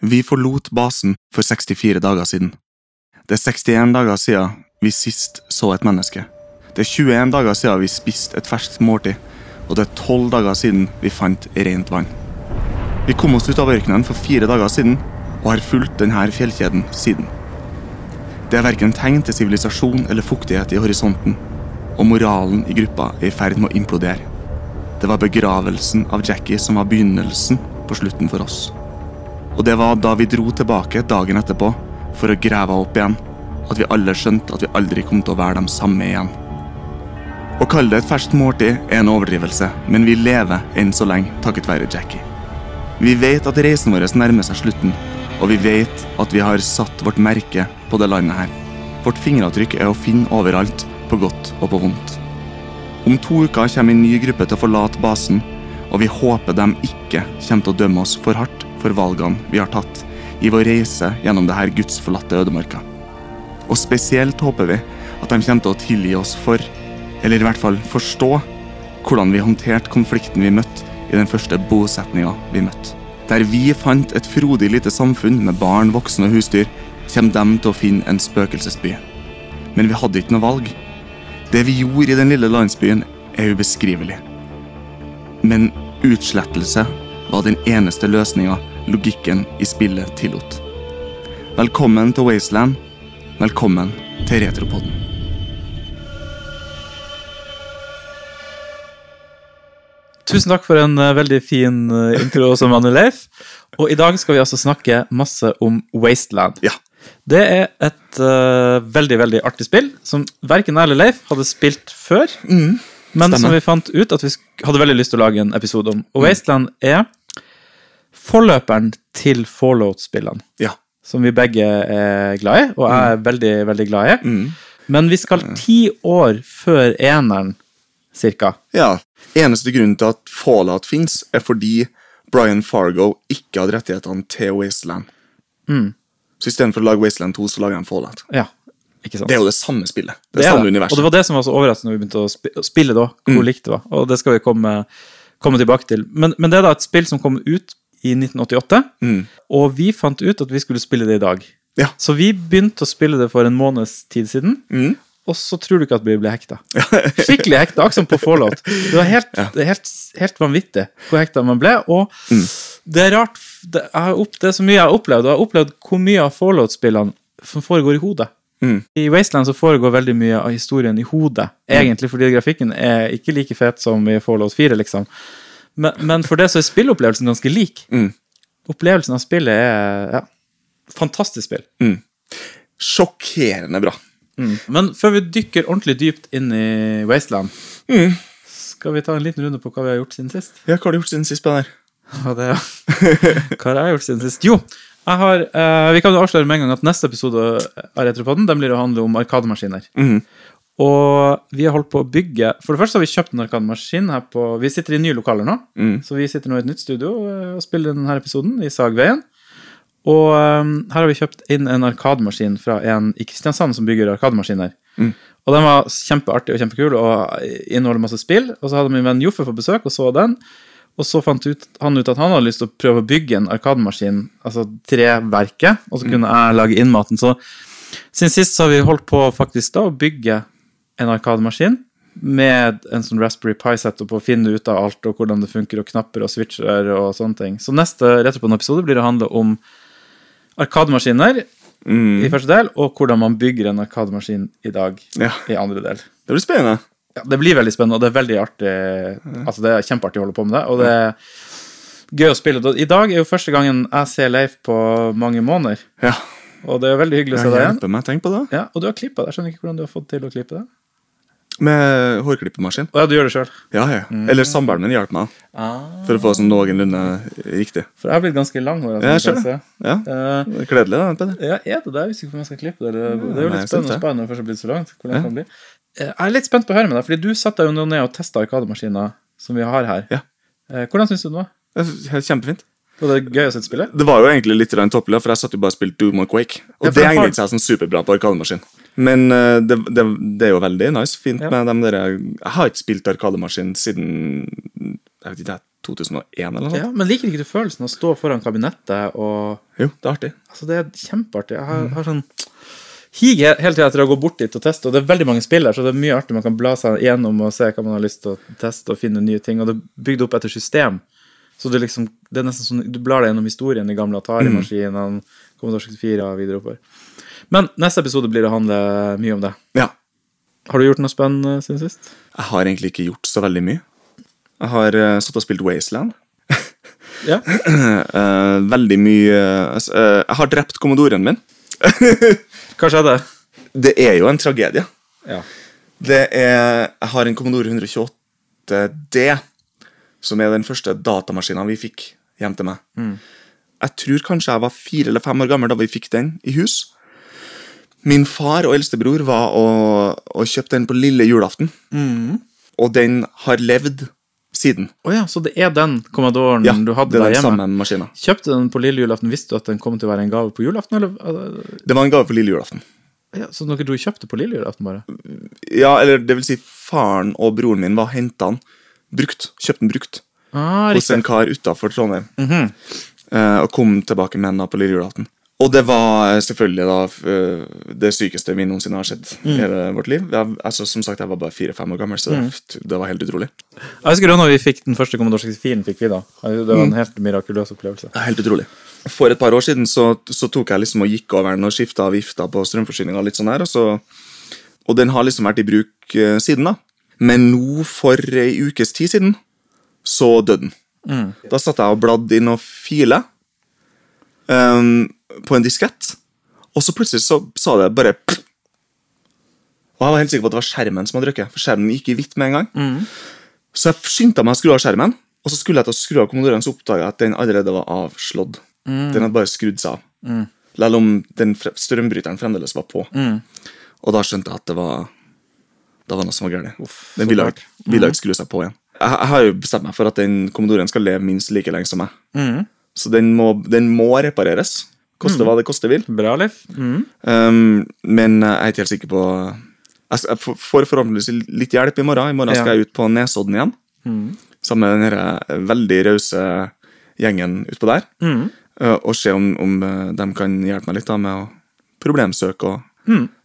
Vi forlot basen for 64 dager siden. Det er 61 dager siden vi sist så et menneske. Det er 21 dager siden vi spiste et ferskt måltid, og det er 12 dager siden vi fant rent vann. Vi kom oss ut av ørkenen for fire dager siden og har fulgt denne fjellkjeden siden. Det er verken tegn til sivilisasjon eller fuktighet i horisonten, og moralen i gruppa er i ferd med å implodere. Det var begravelsen av Jackie som var begynnelsen på slutten for oss. Og det var da vi dro tilbake dagen etterpå for å grave opp igjen, at vi alle skjønte at vi aldri kom til å være de samme igjen. Å kalle det et ferskt måltid er en overdrivelse, men vi lever enn så lenge takket være Jackie. Vi vet at reisen vår nærmer seg slutten, og vi vet at vi har satt vårt merke på det landet her. Vårt fingeravtrykk er å finne overalt, på godt og på vondt. Om to uker kommer en ny gruppe til å forlate basen, og vi håper de ikke kommer til å dømme oss for hardt for valgene vi har tatt i vår reise gjennom det her gudsforlatte ødemarka. Og spesielt håper vi at de kommer til å tilgi oss for, eller i hvert fall forstå, hvordan vi håndterte konflikten vi møtte i den første bosetninga vi møtte. Der vi fant et frodig lite samfunn med barn, voksne og husdyr, kommer de til å finne en spøkelsesby. Men vi hadde ikke noe valg. Det vi gjorde i den lille landsbyen, er ubeskrivelig. Men utslettelse var den eneste løsninga logikken i spillet tillot. Velkommen til Wasteland. Velkommen til Retropodden. Tusen takk for en eh, veldig fin eh, intro, som Anne Leif. Og i dag skal vi altså snakke masse om Wasteland. Ja. Det er et uh, veldig veldig artig spill som verken jeg eller Leif hadde spilt før. men stemmer. som vi fant ut at vi hadde veldig lyst til å lage en episode om. Og Wasteland er forløperen til Fallout-spillene. Ja. Som vi begge er glad i, og jeg er veldig, veldig glad i. Mm. Men vi skal ti år før eneren, cirka. ja. Eneste grunnen til at Fallout fins, er fordi Brian Fargo ikke hadde rettighetene til Wasteland. Så istedenfor å lage Wasteland 2, så lager han Fallout. Ja, ikke sant? Det er jo det samme spillet. Det Det samme det. univers. Og det var det som var så overraskende når vi begynte å spille da, hvor likt det var. Og det skal vi komme, komme tilbake til. Men, men det er da et spill som kom ut i 1988, og vi fant ut at vi skulle spille det i dag. Ja. Så vi begynte å spille det for en måneds tid siden, Mm. og så tror du ikke at vi ble hekta. Skikkelig hekta, akkurat som på Fallout. Det var helt, ja. helt, helt vanvittig hvor hekta man ble, og Mm. det er rart, det, er, opp, det er så mye jeg har opplevd, og jeg har opplevd hvor mye av Fallout-spillene som foregår i hodet. Mm. I Wasteland så foregår veldig mye av historien i hodet, egentlig fordi grafikken er ikke like fet som i Fallout 4, liksom. Men, men for det så er spillopplevelsen ganske lik. Mm. Opplevelsen av spillet er ja, fantastisk spill. Sjokkerende bra. Men før vi dykker ordentlig dypt inn i Wasteland, Mm. skal vi ta en liten runde på hva vi har gjort siden sist? Ja, hva har du gjort siden sist her? Ja, det, hva har jeg gjort siden sist? Jo, har, eh, vi kan jo avsløre med en gang at neste episode av Retropodden den blir å handle om arkademaskiner. Mhm. Og vi har holdt på å bygge For det første har vi kjøpt en arkademaskin her på Vi sitter i nye lokaler nå, Mm. så vi sitter nå i et nytt studio eh, og spiller denne episoden i Sagveien. Og um, her har vi kjøpt inn en arkademaskin fra en i Kristiansand som bygger arkademaskiner. Mm. Og den var kjempeartig og kjempekul og inneholder masse spill. Og så hadde min venn Joffe på besøk og så den. Og så fant ut, han ut at han hadde lyst til å prøve å bygge en arkademaskin, altså treverket, og så kunne jeg lage innmaten. Så siden sist så har vi holdt på faktisk da å bygge en arkademaskin med en sånn Raspberry Pi-setup og finne ut av alt og hvordan det funker, og knapper og switcher og sånne ting. Så neste Retropon-episode blir å handle om arkademaskiner Mm. i første del, og hvordan man bygger en arkademaskin i dag Ja, i andre del. det blir spennende. Ja, det blir veldig spennende, og det er veldig artig. Altså, det er kjempeartig å holde på med det, og det er gøy å spille. I dag er jo første gangen jeg ser Leif på mange måneder, Ja, og det er veldig hyggelig å se deg igjen. meg. Tenk på det. Ja, og du har klippet det. Jeg skjønner ikke hvordan du har fått til å klippe det. Med hårklippemaskin. Ja, du gjør det sjøl. Ja, ja. Eller samboeren min hjalp meg for å få sånn noenlunde riktig. For jeg har blitt ganske lang hår. Ja, jeg Altså, det. Ja, det er Kledelig, da. Peder. ja, er det det? Jeg visste ikke om jeg skal klippe det. Det er jo litt Nei, spennende det. det først har blitt så langt. Hvordan det Ja. kan bli. Eh, Jeg er litt spent på å høre med deg, fordi du satte deg jo ned og testa arkademaskiner som vi har her. Ja. Eh, Hvordan syns du det var? Det Kjempefint. Var det gøy å sitte spille? Det var jo egentlig litt toppløp, for jeg satt jo bare og spilte Doom og Quake. Og Ja, det egner seg sånn superbra på arkademaskin. Men uh, det, det, det er jo veldig nice. Fint Ja. med dem der Jeg har ikke spilt arkademaskin siden jeg vet ikke, 2001 eller noe sånt. Ja, Men liker ikke du følelsen av å stå foran kabinettet og Jo, det er artig. Altså, det er kjempeartig. Jeg har, har sånn higer hele tida etter å gå bort dit og teste, og det er veldig mange spill her, så det er mye artig. Man kan bla seg gjennom og se hva man har lyst til å teste, og finne nye ting. Og det er bygd opp etter system. Så det liksom, det er nesten sånn, du blar deg gjennom historien, de gamle Atari-maskinene, Commodore 64 og videre oppover. Men neste episode blir å handle mye om det. Ja. Har du gjort noe spennende siden sist? Jeg har egentlig ikke gjort så veldig mye. Jeg har uh, satt og spilt Wasteland. Ja. Uh, veldig mye uh, Jeg har drept kommodoren min. Hva skjedde? Det er jo en tragedie. Ja. Det er Jeg har en Commodore 128D, som er den første datamaskinen vi fikk hjem til meg. Jeg tror kanskje jeg var fire eller fem år gammel da vi fikk den i hus. Min far og eldstebror var og, og kjøpte den på lille julaften. Og den har levd siden. Oh ja, så det er den Commodoren Ja, du hadde er der hjemme? samme. Kjøpte den på lille julaften, visste du at den kom til å være en gave på julaften? Eller? uh, Det var en gave på lille julaften. Ja, så dere dro og kjøpte på lille julaften, bare? Ja, eller det vil si, faren og broren min var henta den brukt. Kjøpte den brukt Ah, hos en kar utafor Trondheim. Eh, og kom tilbake med den på lille julaften. Og det var eh, selvfølgelig da eh, det sykeste vi noensinne har sett i hele vårt liv. Jeg, altså, som sagt, jeg var bare fire-fem år gammel, så det, det var helt utrolig. Jeg husker da når vi fikk den første Commodore 64, fikk vi da. Det var en helt mirakuløs opplevelse. Helt utrolig. For et par år siden så, så tok jeg liksom og gikk over den og skifta vifta på strømforsyninga litt sånn her, og så Og den har liksom vært i bruk siden, da. Men nå, for ei ukes tid siden, så døde den. Da satt jeg og bladde inn og file um, på en diskett, og så plutselig så sa det bare pff. Og jeg var helt sikker på at det var skjermen som hadde røkket, for skjermen gikk i hvitt med en gang. Så jeg skyndte meg å skru av skjermen, og så skulle jeg til å skru av kommodoren, så oppdaga jeg at den allerede var avslått. Den hadde bare skrudd seg av. Selv om den strømbryteren fremdeles var på. Og da skjønte jeg at det var Det var noe som var galt. Den ville ikke skru seg på igjen. Jeg, jeg har jo bestemt meg for at den kommodoren skal leve minst like lenge som meg. Så den må, den må repareres. Koste hva det koste vil. Bra, Leif. Mm. Um, men jeg er ikke helt sikker på Jeg får- forhåpentligvis litt hjelp i morgen. I morgen skal jeg ut på Nesodden igjen. Sammen med den eh, veldig rause gjengen utpå der. Uh, og se om, om uh, de kan hjelpe meg litt da med å problemsøke. Og,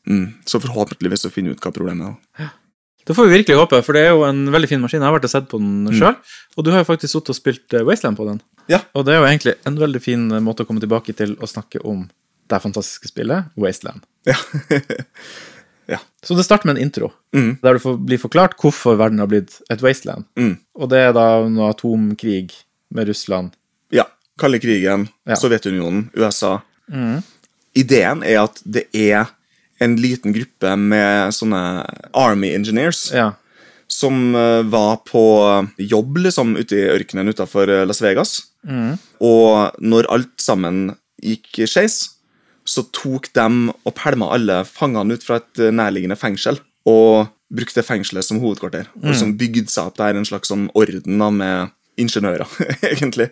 Mm. Så forhåpentligvis så finne ut hva problemet er. Det får vi virkelig håpe, for det er jo en veldig fin maskin. Jeg har vært og sett på den Mm. og du har jo faktisk sittet og spilt eh, Wasteland på den. Ja. Og det er jo egentlig en veldig fin eh, måte å komme tilbake til å snakke om det fantastiske spillet Wasteland. Ja. ja. Så det starter med en intro, Mm. der du får bli forklart hvorfor verden har blitt et wasteland. Mm. Og det er da noe atomkrig med Russland. ja. Kalde krigen, Ja. Sovjetunionen, USA. Ideen er at det er en liten gruppe med sånne Army Engineers Ja. som eh, var på jobb liksom ute i ørkenen utafor Las Vegas. Og når alt sammen gikk skeis, så tok de og pælma alle fangene ut fra et eh, nærliggende fengsel. Og brukte fengselet som hovedkvarter. Og liksom bygde seg opp der en slags sånn orden da med ingeniører, egentlig.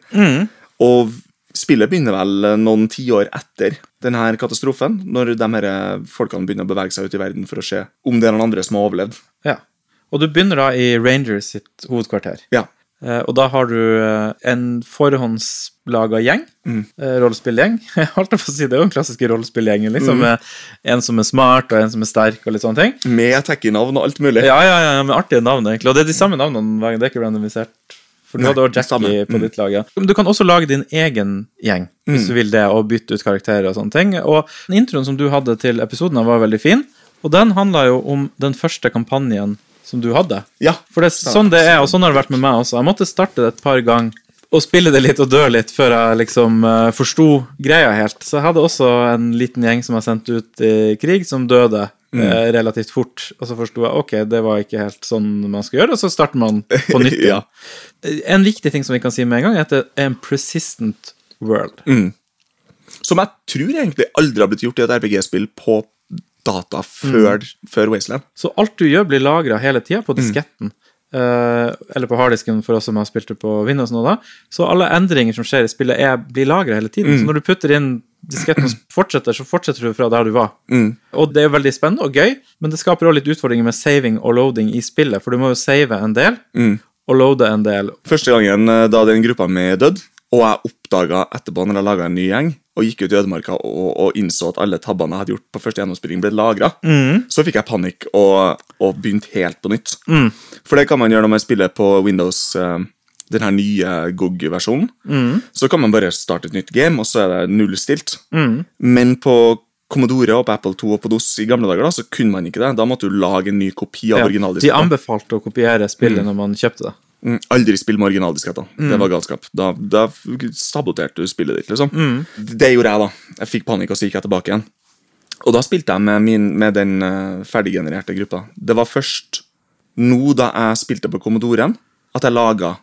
Og spillet begynner vel noen tiår etter denne katastrofen, når de her folkene begynner å bevege seg ut i verden for å se om det er noen andre som har overlevd. ja. Og du begynner da i Rangers sitt hovedkvarter. Ja. Eh, og da har du eh, en forhåndslaga gjeng. Mm. Eh, rollespillgjeng. Jeg holdt på å si, Det er jo den klassiske rollespillgjengen. Liksom, Mm. En som er smart, og en som er sterk, og litt sånne ting. Med tacky-navn og alt mulig. Ja, ja, ja, med artige navn, egentlig. Og det er de samme navnene. Det er ikke randomisert. For du Nei, hadde også. Jackie på Mm. ditt lag. Ja. Du kan også lage din egen gjeng, hvis du vil det, og bytte ut karakterer og sånne ting. Og introen som du hadde til episoden, var veldig fin. Og den handla jo om den første kampanjen som du hadde. Ja. For det er sånn det er, og sånn har det vært med meg også. Jeg måtte starte det et par ganger og spille det litt og dø litt før jeg liksom uh, forsto greia helt. Så jeg hadde også en liten gjeng som jeg sendte ut i krig, som døde eh, relativt fort. Og så forsto jeg ok, det var ikke helt sånn man skal gjøre, og så starter man på nytt. igjen. Ja. En viktig ting som vi kan si med en gang, er at det er en persistent world. Som jeg tror egentlig aldri har blitt gjort i et RPG-spill på data før, før Wasteland. Så alt du gjør, blir lagra hele tida på disketten. Uh, eller på harddisken for oss som har spilt det på Windows nå, da. Så alle endringer som skjer i spillet, er, blir lagra hele tiden. Så når du putter inn disketten fortsetter, så fortsetter du fra der du var. Og det er veldig spennende og gøy, men det skaper også litt utfordringer med saving og loading i spillet, for du må jo save en del. og loade en del. Første gangen eh, da den gruppa mi døde, og jeg oppdaga etterpå når jeg laga en ny gjeng, og gikk ut i ødemarka og, og innså at alle tabbene jeg hadde gjort på første gjennomspilling, ble lagra, så fikk jeg panikk og, og begynte helt på nytt. For det kan man gjøre når man spiller på Windows, eh, den her nye GOG-versjonen. Så kan man bare starte et nytt game, og så er det nullstilt. Men på Commodore og på Apple 2 og på DOS i gamle dager da, så kunne man ikke det. Da måtte du lage en ny kopi av Ja, de anbefalte å kopiere spillet når man kjøpte det. Mm, aldri spill med originaldisketter. Det var galskap. Da, da saboterte du spillet ditt, liksom. Det gjorde jeg, da. Jeg fikk panikk, og så gikk jeg tilbake igjen. Og da spilte jeg med, min, med den uh, ferdiggenererte gruppa. Det var først nå da jeg spilte på Commodoren, at jeg laga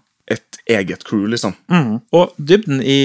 eget crew, liksom. Og dybden i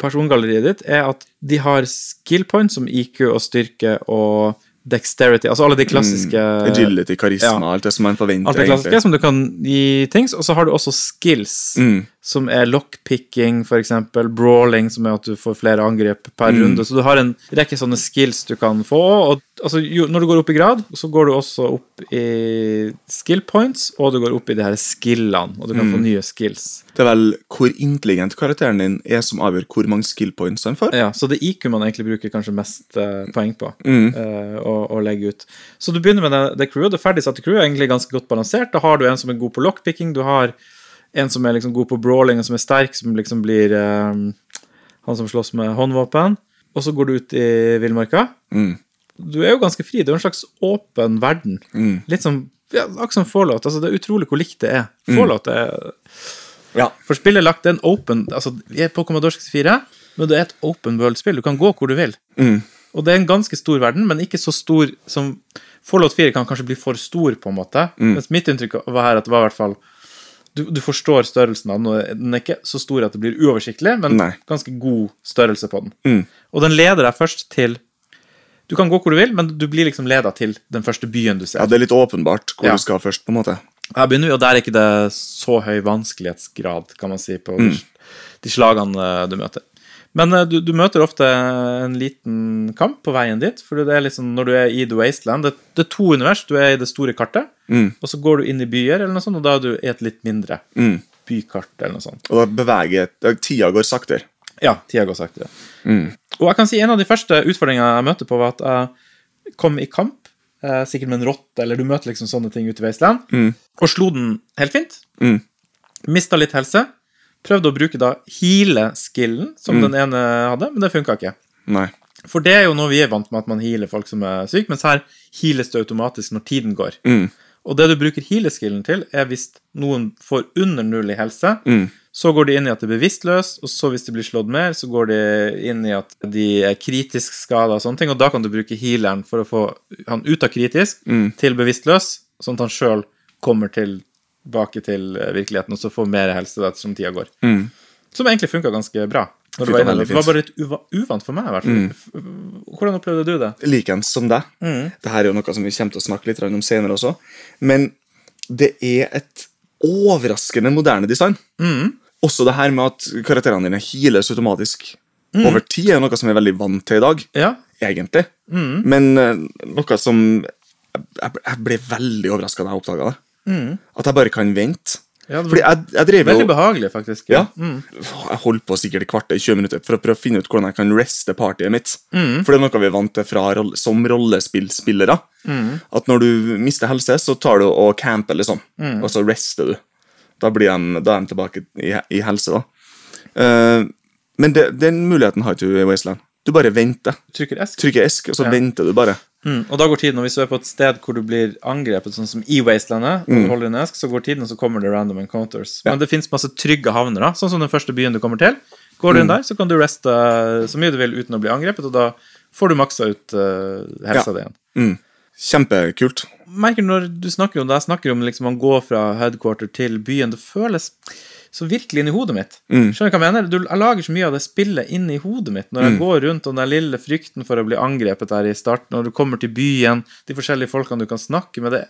persongalleriet ditt er at de har skill points som IQ og styrke og dexterity, altså alle de klassiske Agility, karisma, Ja. alt det som man forventer. Alt det klassiske som du kan gi ting, og så har du også skills, Mm. Som er lockpicking, eksempel, brawling, som er at du får flere angrep per Mm. runde. Så du har en rekke sånne skills du kan få. Og altså, jo, når du går opp i grad, så går du også opp i skill points, og du går opp i de her skillene, og du kan Mm. få nye skills. Det er vel hvor intelligent karakteren din er som avgjør hvor mange skill points han får. Ja, så det er IQ man egentlig bruker kanskje mest uh, poeng på Mm. uh, å, å legge ut. Så du begynner med det, det crewet. Det ferdigsatte crewet er egentlig ganske godt balansert. Da har du en som er god på lockpicking, du har en som er liksom god på brawling, og som er sterk, som liksom blir um, han som slåss med håndvåpen. Og så går du ut i villmarka. Mm. Du er jo ganske fri. Det er jo en slags åpen verden. Mm. Litt som ja, akkurat som Fallout. Altså, det er utrolig hvor likt det er. Mm. Fallout er Ja. For spillet er lagt en open Altså, vi er på Commodore 64, men det er et open world-spill. Du kan gå hvor du vil. Mm. Og det er en ganske stor verden, men ikke så stor som Fallout 4 kan kanskje bli for stor, på en måte. Mm. Mens mitt inntrykk var her at det var i hvert fall du, du forstår størrelsen av den, den er ikke så stor at det blir uoversiktlig, men Nei. ganske god størrelse på den. Mm. Og den leder deg først til Du kan gå hvor du vil, men du blir liksom leda til den første byen du ser. ja, det er litt åpenbart hvor Ja. du skal først, på en måte. Her begynner vi, og der er ikke det så høy vanskelighetsgrad, kan man si, på de, de slagene eh, du møter. Men eh, du, du møter ofte en liten kamp på veien dit, for det er liksom når du er i The Wasteland Det, det er to univers. Du er i det store kartet, og så går du inn i byer, eller noe sånt, og da er du i et litt mindre Mm. bykart, eller noe sånt. Og da beveger Tida går saktere. Ja, tida går saktere. Og jeg kan si en av de første utfordringene jeg møtte på, var at jeg kom i kamp, eh, sikkert med en rotte, eller du møter liksom sånne ting ute i Wasteland, og slo den helt fint. Mm. Mista litt helse. Prøvde å bruke da heale-skillen, som den ene hadde, men det funka ikke. Nei. For det er jo noe vi er vant med, at man healer folk som er syke, mens her heales det automatisk når tiden går. Mm. Og det du bruker heale-skillen til, er hvis noen får under null i helse, Mm. så går de inn i at de er bevisstløse, og så hvis de blir slått mer, så går de inn i at de er kritisk skada og sånne ting, og da kan du bruke healeren for å få han ut av kritisk Mm. til bevisstløs, sånn at han sjøl kommer tilbake til eh, virkeligheten, og så få mer helse da, ettersom tida går. Mm. Som egentlig funka ganske bra. Det var inne. Det var bare litt uva uvant for meg, i hvert fall. Mm. Hvordan opplevde du det? Likens som deg. Mm. Dette er jo noe som vi kommer til å snakke litt om senere også. Men det er et overraskende moderne design. Mm. Også det her med at karakterene dine heales automatisk over tid, er noe som vi er veldig vant til i dag. Ja. egentlig. Mm. Men eh, noe som jeg ble veldig overraska da jeg oppdaga det. At jeg bare kan vente. Mm. Ja, det Fordi jeg, jeg drev Veldig jo behagelig, faktisk. ja, Mm. Jeg holdt på sikkert et kvarter, 20 minutter for å prøve å finne ut hvordan jeg kan reste partyet mitt. Mm. For det er noe vi er vant til fra, som rollespillspillere. Mm. At når du mister helse, så tar du og camper, liksom. Mm. Og så rester du. Da, blir de, da er de tilbake i, i helse, da. Uh, men det, den muligheten har ikke du i Wasteland. Du bare venter. Trykker esk. Trykker esk, og så Ja. venter du bare. Mm. Og da går tiden, og hvis du er på et sted hvor du blir angrepet, sånn som i Wastelandet, og du holder en esk, så går tiden, og så kommer det random encounters. Ja. Men det fins masse trygge havner, da, sånn som den første byen du kommer til. Går du inn der, så kan du reste så mye du vil uten å bli angrepet, og da får du maksa ut uh, helsa Ja. di igjen. Mm. Kjempekult. merker når du snakker om det, jeg snakker om liksom man går fra headquarter til byen, det føles så virkelig inn i hodet mitt. Mm. Skjønner du hva jeg mener? Du, jeg lager så mye av det spillet inn i hodet mitt når jeg går rundt og den lille frykten for å bli angrepet der i starten, når du kommer til byen, de forskjellige folkene du kan snakke med, det,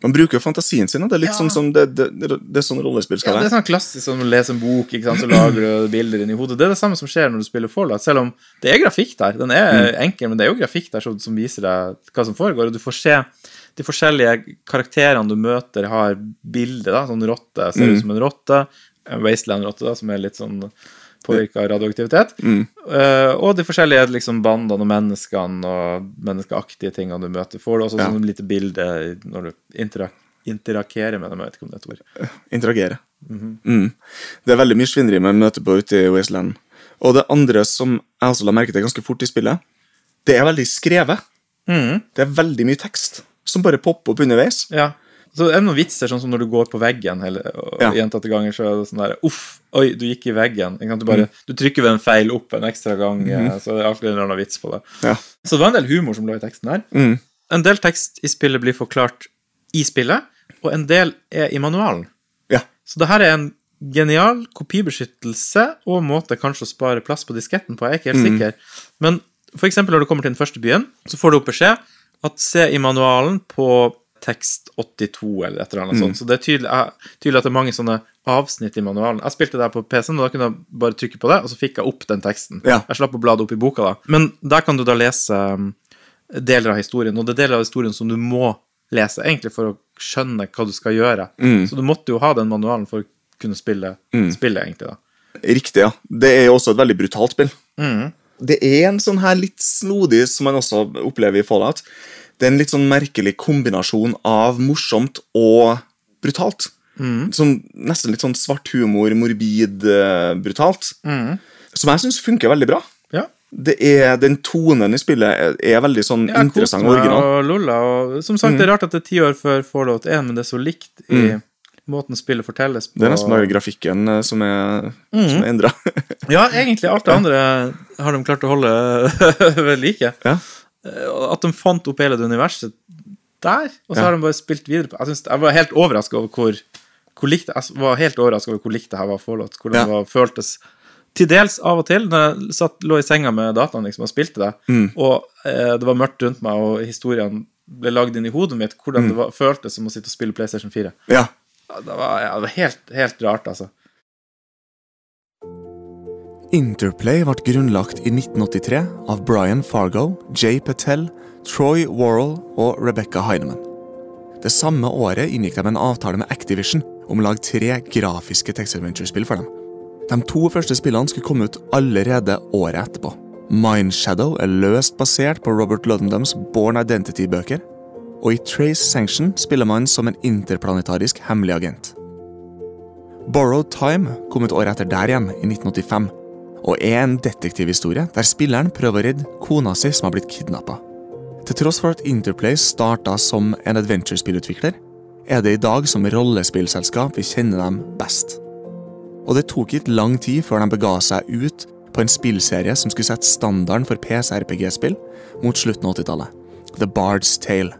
Man bruker jo fantasien sin, det er litt Ja. sånn som det, det, det, det er sånn rollespill Ja, det er sånn klassisk som å lese en bok, ikke sant? så lager du bilder inni hodet. Det er det samme som skjer når du spiller Fallout, selv om det er grafikk der. Den er enkel, men det er jo grafikk der som, som viser deg hva som foregår, og du får se de forskjellige karakterene du møter, har bilder, da, sånn rotte, ser ut som en rotte, en Wasteland-rotte, som er litt sånn påvirka av radioaktivitet, Eh, og de forskjellige liksom, bandene og menneskene og menneskeaktige tingene du møter. Får du også Ja. sånn lite bilde når du interak interakerer med dem, jeg vet ikke om det er et ord. Interagere. mm. Det er veldig mye svineri man møter på ute i Wasteland. Og det andre som jeg også la merke til ganske fort i spillet, det er veldig skrevet. Mhm. Det er veldig mye tekst som bare popper opp underveis. Ja. Så det er noen vitser, sånn som når du går på veggen hele, og Ja. gjentatte ganger, så er det sånn der Uff, oi, du gikk i veggen. Du, bare, du trykker ved en feil opp en ekstra gang, mm. så det er alltid en eller annen vits på det. Ja. Så det var en del humor som lå i teksten her. Mm. En del tekst i spillet blir forklart i spillet, og en del er i manualen. ja. Så det her er en genial kopibeskyttelse og måte kanskje å spare plass på disketten på, jeg er ikke helt sikker. Men for eksempel når du kommer til den første byen, så får du opp beskjed at se i manualen på tekst 82 eller et eller annet sånt. Så det er tydelig, er tydelig at det er mange sånne avsnitt i manualen. Jeg spilte det på PC-en, og da kunne jeg bare trykke på det, og så fikk jeg opp den teksten. Ja. Jeg slapp å blade opp i boka da. Men der kan du da lese um, deler av historien, og det er deler av historien som du må lese, egentlig for å skjønne hva du skal gjøre. Så du måtte jo ha den manualen for å kunne spille spillet, egentlig. da. Riktig, ja. Det er jo også et veldig brutalt spill. Det er en sånn her litt snodig, som man også opplever i Fallout. Det er en litt sånn merkelig kombinasjon av morsomt og brutalt. Sånn, nesten litt sånn svart humor, morbid, uh, brutalt. Som jeg syns funker veldig bra. Ja. Det er, Den tonen i spillet er, er veldig sånn interessant og original. og Lola, og som sagt, det er rart at det er ti år før Fallout 1, men det er så likt i måten spillet fortelles på. Det er nesten bare grafikken eh, som er, som er endra. Ja, egentlig alt det andre har de klart å holde ved like. ja. Eh, At de fant opp hele det universet der, og så Ja. har de bare spilt videre på Jeg, synes, jeg var helt overraska over hvor, hvor likt Jeg var helt over hvor likt det her var forlått. Hvordan Ja. det var, føltes til dels av og til når jeg satt, lå i senga med dataen liksom, og spilte det, Mm. og eh, det var mørkt rundt meg, og historiene ble lagd inn i hodet mitt, hvordan Mm. det var, føltes som å sitte og spille PlayStation 4. ja. Det var, ja, det var helt, helt rart, altså. Interplay ble grunnlagt i 1983 av Brian Fargo, Jay Patel, Troy Worrell og Rebecca Heinemann. Det samme året inngikk de en avtale med Activision om å lage tre grafiske Tex adventure-spill for dem. De to første spillene skulle komme ut allerede året etterpå. Mindshadow er løst basert på Robert Ludendums Born Identity-bøker, og i Trace Sanction spiller man som en interplanetarisk hemmelig agent. Borrowed Time kom ut året etter der igjen, i 1985, og er en detektivhistorie der spilleren prøver å redde kona si som har blitt kidnappa. Til tross for at Interplay starta som en adventure-spillutvikler, er det i dag som rollespillselskap vi kjenner dem best. Og det tok ikke lang tid før de bega seg ut på en spillserie som skulle sette standarden for PC-RPG-spill mot slutten av 80-tallet. The Bard's Tale.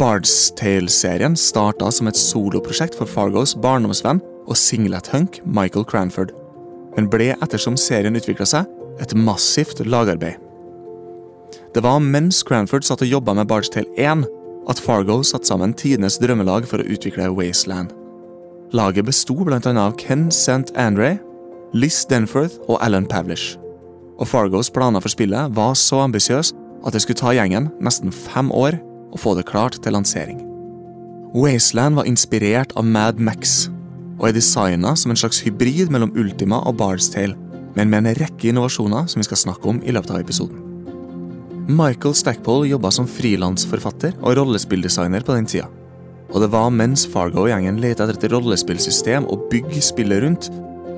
Bard's Tale-serien starta som et soloprosjekt for Fargos barndomsvenn og singlet-hunk Michael Cranford, men ble ettersom serien utvikla seg, et massivt lagarbeid. Det var mens Cranford satt og jobba med Bard's Tale 1 at Fargo satte sammen tidenes drømmelag for å utvikle Wasteland. Laget besto bl.a. av Ken St. Andre, Liz Denforth og Alan Pavlish. Og Fargos planer for spillet var så ambisiøse at det skulle ta gjengen nesten fem år å få det klart til lansering. Wasteland var inspirert av Mad Max, og er designa som en slags hybrid mellom Ultima og Bard's Tale, men med en rekke innovasjoner som vi skal snakke om i løpet av episoden. Michael Stackpole jobba som frilansforfatter og rollespilldesigner på den tida. Og det var mens Fargo-gjengen lette etter et rollespillsystem å bygge spillet rundt,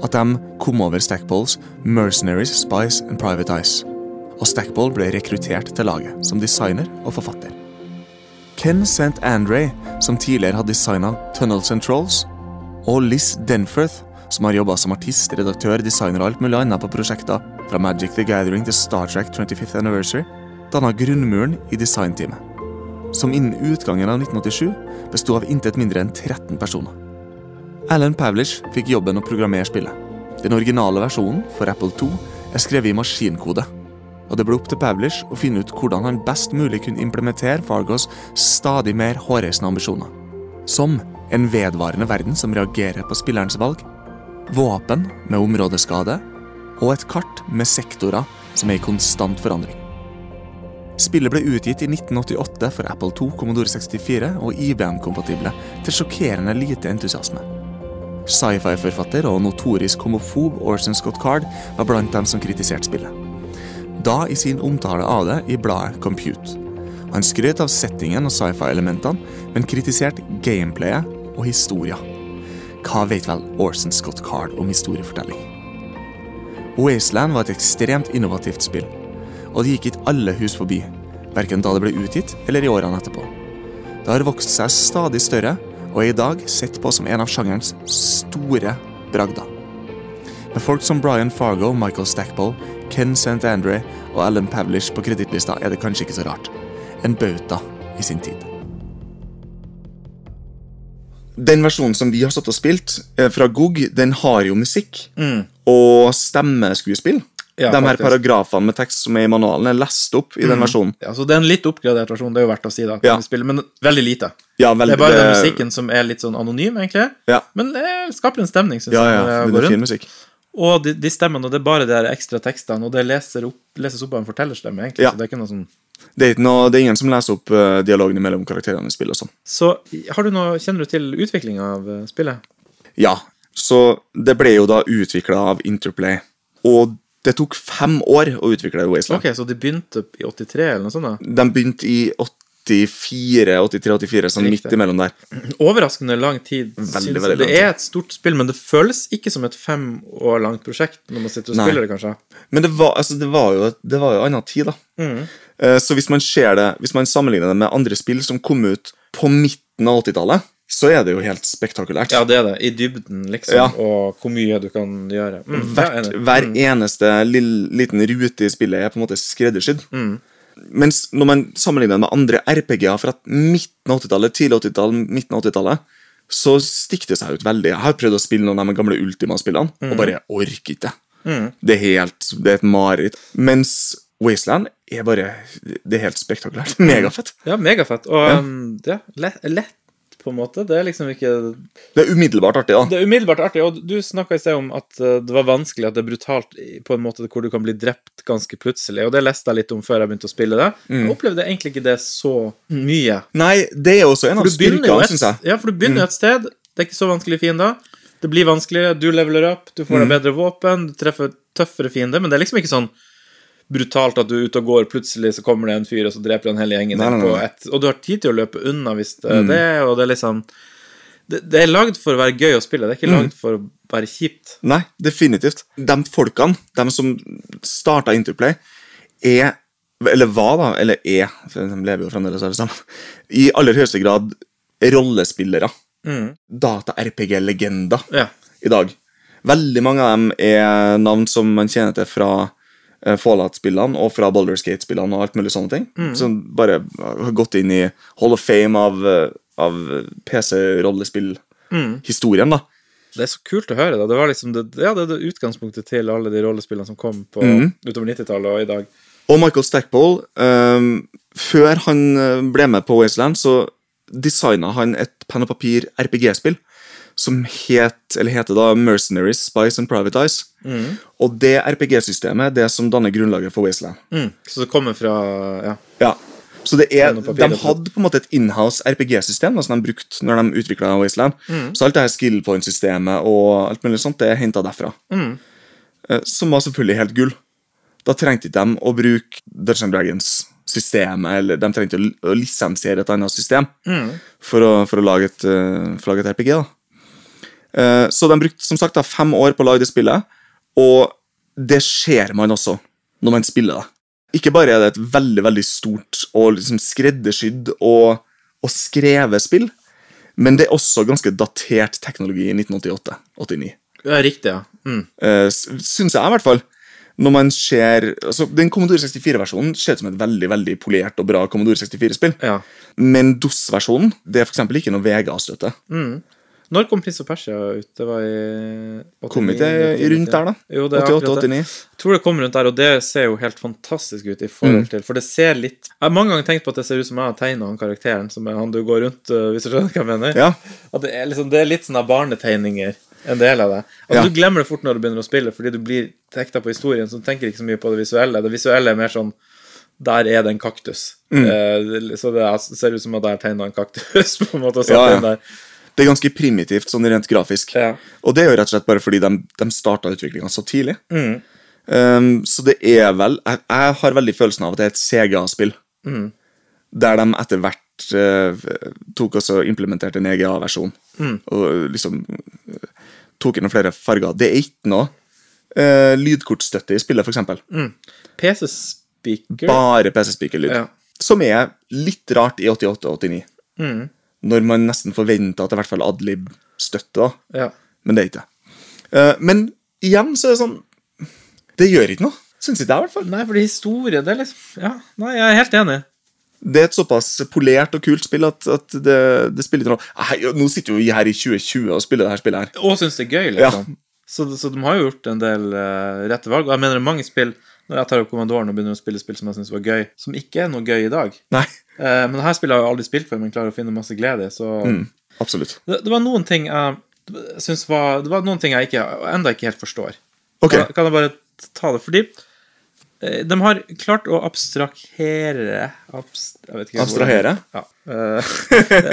at de kom over Stackpoles Mercenaries, Spice and Private. Og Stackpole ble rekruttert til laget som designer og forfatter. Ken St. Andre, som tidligere hadde designa Tunnels and Trolls, og Liz Denforth, som har jobba som artist, redaktør, designer og alt mulig annet på prosjekter fra Magic the Gathering til Star Trek 25th Anniversary, danna grunnmuren i designteamet, som innen utgangen av 1987 besto av intet mindre enn 13 personer. Alan Pavlish fikk jobben å programmere spillet. Den originale versjonen for Apple 2 er skrevet i maskinkode, og det ble opp til Pavlish å finne ut hvordan han best mulig kunne implementere Fargos stadig mer hårreisende ambisjoner. Som en vedvarende verden som reagerer på spillerens valg, våpen med områdeskade og et kart med sektorer som er i konstant forandring. Spillet ble utgitt i 1988 for Apple 2, Commodore 64 og IBM-kompatible til sjokkerende lite entusiasme. Sci-fi-forfatter og notorisk homofob Orson Scott Card var blant dem som kritiserte spillet. Da i sin omtale av det i bladet Compute. Han skrøt av settingen og sci-fi-elementene, men kritiserte gameplayet og historia. Hva vet vel Orson Scott Card om historiefortelling? Wasteland var et ekstremt innovativt spill, og det gikk ikke alle hus forbi, verken da det ble utgitt eller i årene etterpå. Det har vokst seg stadig større, og er i dag sett på som en av sjangerens store bragder. Med folk som Brian Fargo, Michael Stackpole, Ken St. Andre og Alan Pavlish på kredittlista er det kanskje ikke så rart. En bauta i sin tid. Den versjonen som vi har satt og spilt eh, fra GOG, den har jo musikk og stemmeskuespill. Ja, De her paragrafene med tekst som er i manualen, er lest opp i den versjonen. Ja, så Det er en litt oppgradert versjon, det er jo verdt å si, da. Ja. spiller, Men veldig lite. Ja, Det er bare den musikken som er litt sånn anonym, egentlig. Ja, Men det skaper en stemning, syns ja, jeg. ja, når det er fin musikk. Og de, de stemmene, og det er bare de ekstra tekstene, og det leser opp, leses opp av en fortellerstemme, egentlig. Ja. Så det er ikke noe sånn Det er, noe, det er ingen som leser opp uh, dialogene mellom karakterene i spillet og sånn. Så har du noe, kjenner du til utviklinga av eh, spillet? Ja, så det ble jo da utvikla av Interplay. Og det tok fem år å utvikle Wasteland. Ok, Så de begynte i 83, eller noe sånt? da? De begynte i 84, 83, 84, sånn Riktig. midt imellom der. Overraskende lang tid. Veldig, veldig lang det er et stort spill, men det føles ikke som et fem år langt prosjekt når man sitter og Nei. spiller det, kanskje. Men det var, altså, det var jo det var jo annen tid, da. Mm. Eh, Så hvis man ser det, hvis man sammenligner det med andre spill som kom ut på midten av 80-tallet, så er det jo helt spektakulært. Ja, det er det. I dybden, liksom, Ja. og hvor mye du kan gjøre. Mm, Hvert, hver eneste lille, liten rute i spillet er på en måte skreddersydd. Mm. Mens når man sammenligner med andre RPG-er fra midten av 80-tallet, tidlig 80-tall, midten av 80-tallet, så stikker det seg ut veldig. Jeg har prøvd å spille noen av de gamle Ultima-spillene, Mm. og bare orker ikke. Det er helt, det er et mareritt. Mens Wasteland er bare Det er helt spektakulært. Megafett. Ja, megafett. Og Ja. um, ja, lett, lett, på en måte. Det er liksom ikke Det er umiddelbart artig, da. Det er umiddelbart artig, og du snakka i sted om at uh, det var vanskelig, at det er brutalt på en måte hvor du kan bli drept ganske plutselig, og det leste jeg litt om før jeg begynte å spille det. Mm. Jeg opplevde egentlig ikke det så mye. Nei, det er også en av styrkene, syns jeg. ja, for du begynner jo et sted, det er ikke så vanskelige fiender. Det blir vanskeligere, du leveler opp, du får deg bedre våpen, du treffer tøffere fiender, men det er liksom ikke sånn brutalt at du er ute og går, plutselig så kommer det en fyr, og så dreper han hele gjengen Nei, nei, på nei. ett, og du har tid til å løpe unna hvis det er det, og det er liksom det, det er lagd for å være gøy å spille, det er ikke lagd for å være kjipt. Nei, definitivt. De folkene, de som starta Interplay, er Eller var, da, eller er, for de lever jo fremdeles alle sammen, i aller høyeste grad rollespillere. Data-RPG-legender Ja. i dag. Veldig mange av dem er navn som man kjenner til fra Fallout-spillene og fra Baldur's Gate-spillene og alt mulig sånne ting. Som bare har gått inn i Hall of Fame av, eh, av PC-rollespill-historien, da. Det er så kult å høre. da. Det var liksom det, ja, det det utgangspunktet til alle de rollespillene som kom på utover 90-tallet og i dag. Og Michael Stackpole, um, før han eh, ble med på Wasteland, så designa han et penn og papir RPG-spill som het, eller heter da Mercenaries, Spice and Privatize. Og det RPG-systemet det som danner grunnlaget for Wasteland. Mm. Så det kommer fra ja. Ja. Så det er, de hadde på en måte et inhouse RPG-system som de brukte når de utvikla Wasteland. Så alt det her skill point-systemet og alt mulig sånt, det er henta derfra. Eh, Som var selvfølgelig helt gull. Da trengte ikke de å bruke Dungeons Dragons-systemet, eller de trengte å, lisensiere et annet system for, å, for, å lage et, eh, for å lage et RPG. da. Eh, Så de brukte som sagt fem år på å lage det spillet, og det ser man også når man spiller det. Ikke bare er det et veldig veldig stort og liksom skreddersydd og, og skrevet spill, men det er også ganske datert teknologi i 1988-89 ja, riktig, ja. Mm. uh, syns jeg i hvert fall. Når man ser, altså Den Commodore 64-versjonen ser ut som et veldig veldig polert og bra Commodore 64-spill. ja. Men DOS-versjonen det er for ikke noe VGA-støtte. Når kom Prins of Persia ut? Det var i 89, Kom ikke det rundt der, da? Jo, det er akkurat det. 88-89? Jeg tror det kom rundt der, og det ser jo helt fantastisk ut i forhold til For det ser litt Jeg har mange ganger tenkt på at det ser ut som jeg har tegna han karakteren, som er han du går rundt, uh, hvis du skjønner hva jeg mener? Ja. At det er, liksom, det er litt sånne barnetegninger, en del av det. Altså, Ja. Du glemmer det fort når du begynner å spille, fordi du blir hekta på historien, så du tenker ikke så mye på det visuelle. Det visuelle er mer sånn Der er det en kaktus. Mm. Eh, så det er- ser ut som at jeg har tegna en kaktus, på en måte, og satt Ja, ja. der. Det er ganske primitivt sånn rent grafisk. Ja. Og det er jo rett og slett bare fordi de, de starta utviklinga så tidlig. Mm. Um, så det er vel Jeg, jeg har veldig følelsen av at det er et CGA-spill. Mm. Der de etter hvert uh, tok også implementerte en EGA-versjon. Mm. Og liksom uh, tok inn flere farger. Det er ikke noe uh, lydkortstøtte i spillet, f.eks. Mm. PC-speaker Bare PC-speaker-lyd. Ja. Som er litt rart i 88-89. Mm. Når man nesten forventer at det i hvert fall Adlib støtter. Ja. Men det er ikke det. Eh, men igjen så er det sånn Det gjør ikke noe. Syns ikke jeg, i hvert fall. Nei, for historie, det er liksom Ja, nei, jeg er helt enig. Det er et såpass polert og kult spill at, at det, det spiller ikke noe Hei, Nå sitter jo vi her i 2020 og spiller det her spillet her. Og syns det er gøy, liksom. Så, så de har jo gjort en del uh, rette valg. Og jeg mener det er mange spill når jeg tar opp kommandoren og begynner å spille spill som jeg syns var gøy, som ikke er noe gøy i dag. Nei. Eh, men det her spillet har jeg aldri spilt før, men klarer å finne masse glede i. Så Mm, absolutt. det, det var noen ting jeg syns var Det var noen ting jeg ikke, enda ikke helt forstår. Ok. Kan, kan jeg bare ta det? Fordi eh, de har klart å abstrahere abst, Abstrahere? Ja. eh,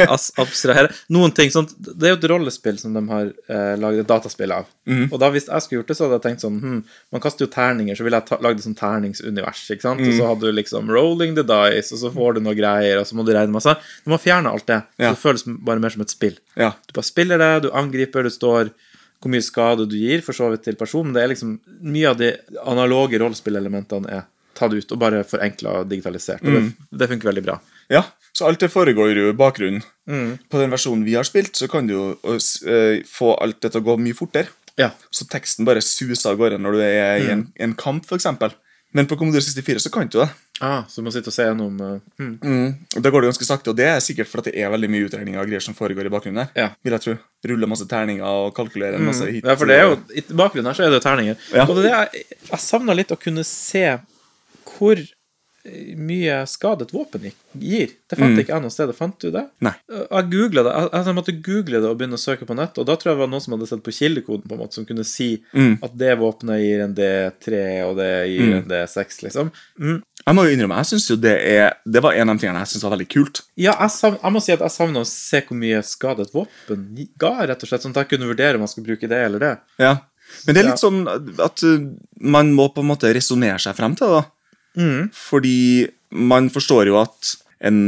abstrahere. Noen ting sånt Det er jo et rollespill som de har uh, laget et dataspill av. Mm. Og da hvis jeg skulle gjort det, så hadde jeg tenkt sånn hm, Man kaster jo terninger, så ville jeg ta, lagd et sånt terningsunivers. ikke sant? Og Mhm. så hadde du liksom rolling the dice, og så får du noe greier, og så må du regne masse. Du må fjerne alt det. Ja. Så det føles bare mer som et spill. Ja. Du bare spiller det, du angriper, det står hvor mye skade du gir, for så vidt til personen. Det er liksom Mye av de analoge rollespillelementene er tatt ut og bare forenkla og digitalisert. Og det, det funker veldig bra. ja. Så alt det foregår jo i bakgrunnen. Mm. På den versjonen vi har spilt, så kan du jo uh, få alt dette til å gå mye fortere. Ja. Så teksten bare suser av gårde når du er i en, en kamp, f.eks. Men på Commodore 64 så kan du det. Ah, så du må sitte og se gjennom uh, mm. Mm. Da går det ganske sakte, og det er sikkert for det er veldig mye utregninger og greier som foregår i bakgrunnen her. Ja. Vil jeg tro. Ruller masse terninger og kalkulerer en masse hit. Ja, for det er jo I bakgrunnen her så er det jo terninger. Ja. Og det er jeg, savna litt å kunne se hvor eh, mye skade et våpen gir. Det fant ikke jeg noe sted. Fant du det? Nei. Jeg googlet det. Jeg, jeg måtte google det og begynne å søke på nett, og da tror jeg det var noen som hadde sett på kildekoden, på en måte, som kunne si at det våpenet gir en D3, og det gir en D6, liksom. Mm. Jeg må jo innrømme, jeg synes jo det er Det var en av de tingene jeg syns var veldig kult. Ja, jeg, sav, jeg må si at jeg savner å se hvor mye skade et våpen ga, rett og slett, sånn at jeg kunne vurdere om jeg skulle bruke det eller det. Ja. Men det er litt Ja. sånn at uh, man må på en måte resonnere seg frem til det. da. Mm. Fordi man forstår jo at en,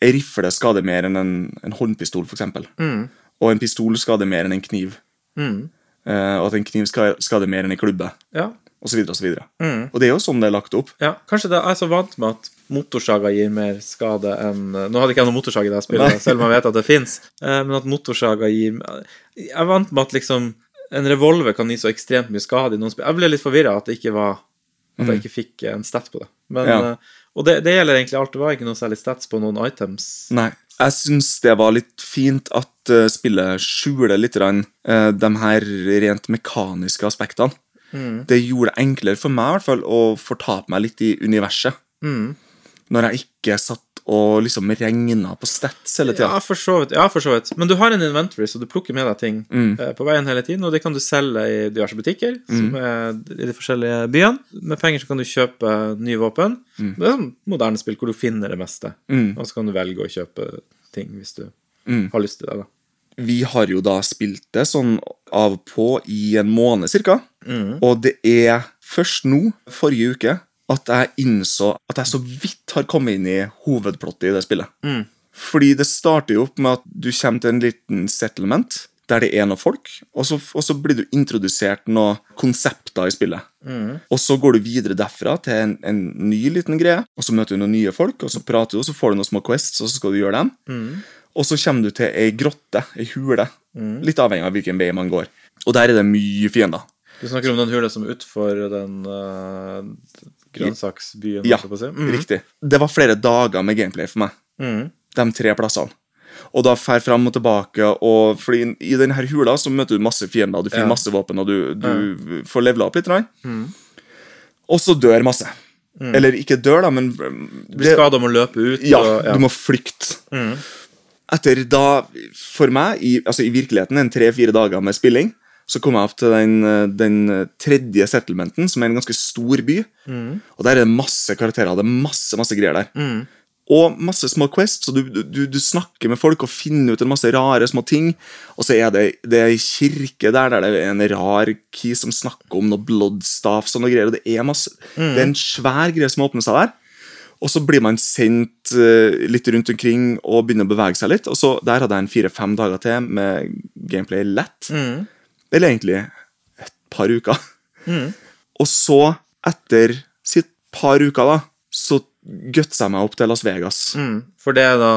en rifle skader mer enn en, en håndpistol, f.eks. Mm. Og en pistol skader mer enn en kniv. Mm. Uh, og at en kniv skader mer enn en klubbe. Ja. Og så videre og så. Mm. Og det er jo sånn det er lagt opp. Ja, kanskje det er så vant med at motorsaga gir mer skade enn Nå hadde ikke jeg noen motorsag i det spillet, Nei. selv om jeg vet at det fins, men at motorsaga gir Jeg er vant med at liksom en revolver kan gi så ekstremt mye skade i noen spill. Jeg ble litt forvirra at det ikke var At jeg ikke fikk en stat på det. Men, Ja. eh, Og det, det gjelder egentlig alt. Det var ikke noe særlig stats på noen items. Nei. Jeg syns det var litt fint at eh, spillet skjuler litt eh, de her rent mekaniske aspektene. Mm. Det gjorde det enklere for meg i hvert fall å fortape meg litt i universet. Mm. Når jeg ikke satt og liksom regna på stats hele tida. Ja, for så vidt. Ja, for så vidt. Men du har en inventory, så du plukker med deg ting Mm. eh, på veien hele tiden, og det kan du selge i diverse butikker som er i de forskjellige byene. Med penger så kan du kjøpe nye våpen. Det er sånn moderne spill hvor du finner det meste, Mm. og så kan du velge å kjøpe ting hvis du Mm. har lyst til det. da. Vi har jo da spilt det sånn av og på i en måned cirka. Mm. Og det er først nå, forrige uke, at jeg innså at jeg så vidt har kommet inn i hovedplottet i det spillet. Mm. Fordi det starter jo opp med at du kommer til en liten settlement der det er noen folk, og så, og så blir du introdusert noen konsepter i spillet. Mm. Og så går du videre derfra til en, en ny liten greie, og så møter du noen nye folk, og så prater du, og så får du noen små quests, og så skal du gjøre dem. Mm. Og så kommer du til ei grotte, ei hule, litt avhengig av hvilken vei man går. Og der er det mye fiender. Du snakker om den hula som er utfor den uh, grønnsaksbyen. Ja, si. Mm. riktig. Det var flere dager med gameplay for meg, Mm. de tre plassene. Og da fer fram og tilbake, og fordi i denne hula så møter du masse fiender, du finner Ja. masse våpen, og du, du får levela opp litt. grann. Og så dør masse. Eller ikke dør, da, men Du blir skada om å løpe ut. ja, og, du må flykte. Etter da, for meg, i, altså i virkeligheten, en tre-fire dager med spilling, så kom jeg opp til den, den tredje settlementen, som er en ganske stor by. Og der er det masse karakterer. Det er masse masse greier der. Og masse små quests, så du, du, du snakker med folk og finner ut en masse rare små ting. Og så er det, det er ei kirke der der det er en rar key som snakker om noe bloodstaff og noe greier. Og det er masse Det er en svær greie som åpner seg der. Og så blir man sendt eh, litt rundt omkring og begynner å bevege seg litt. Og så Der hadde jeg en fire-fem dager til med gameplay lett. Eller egentlig et par uker. Og så, etter sitt par uker, da, så gutsa jeg meg opp til Las Vegas. Mm, for det er da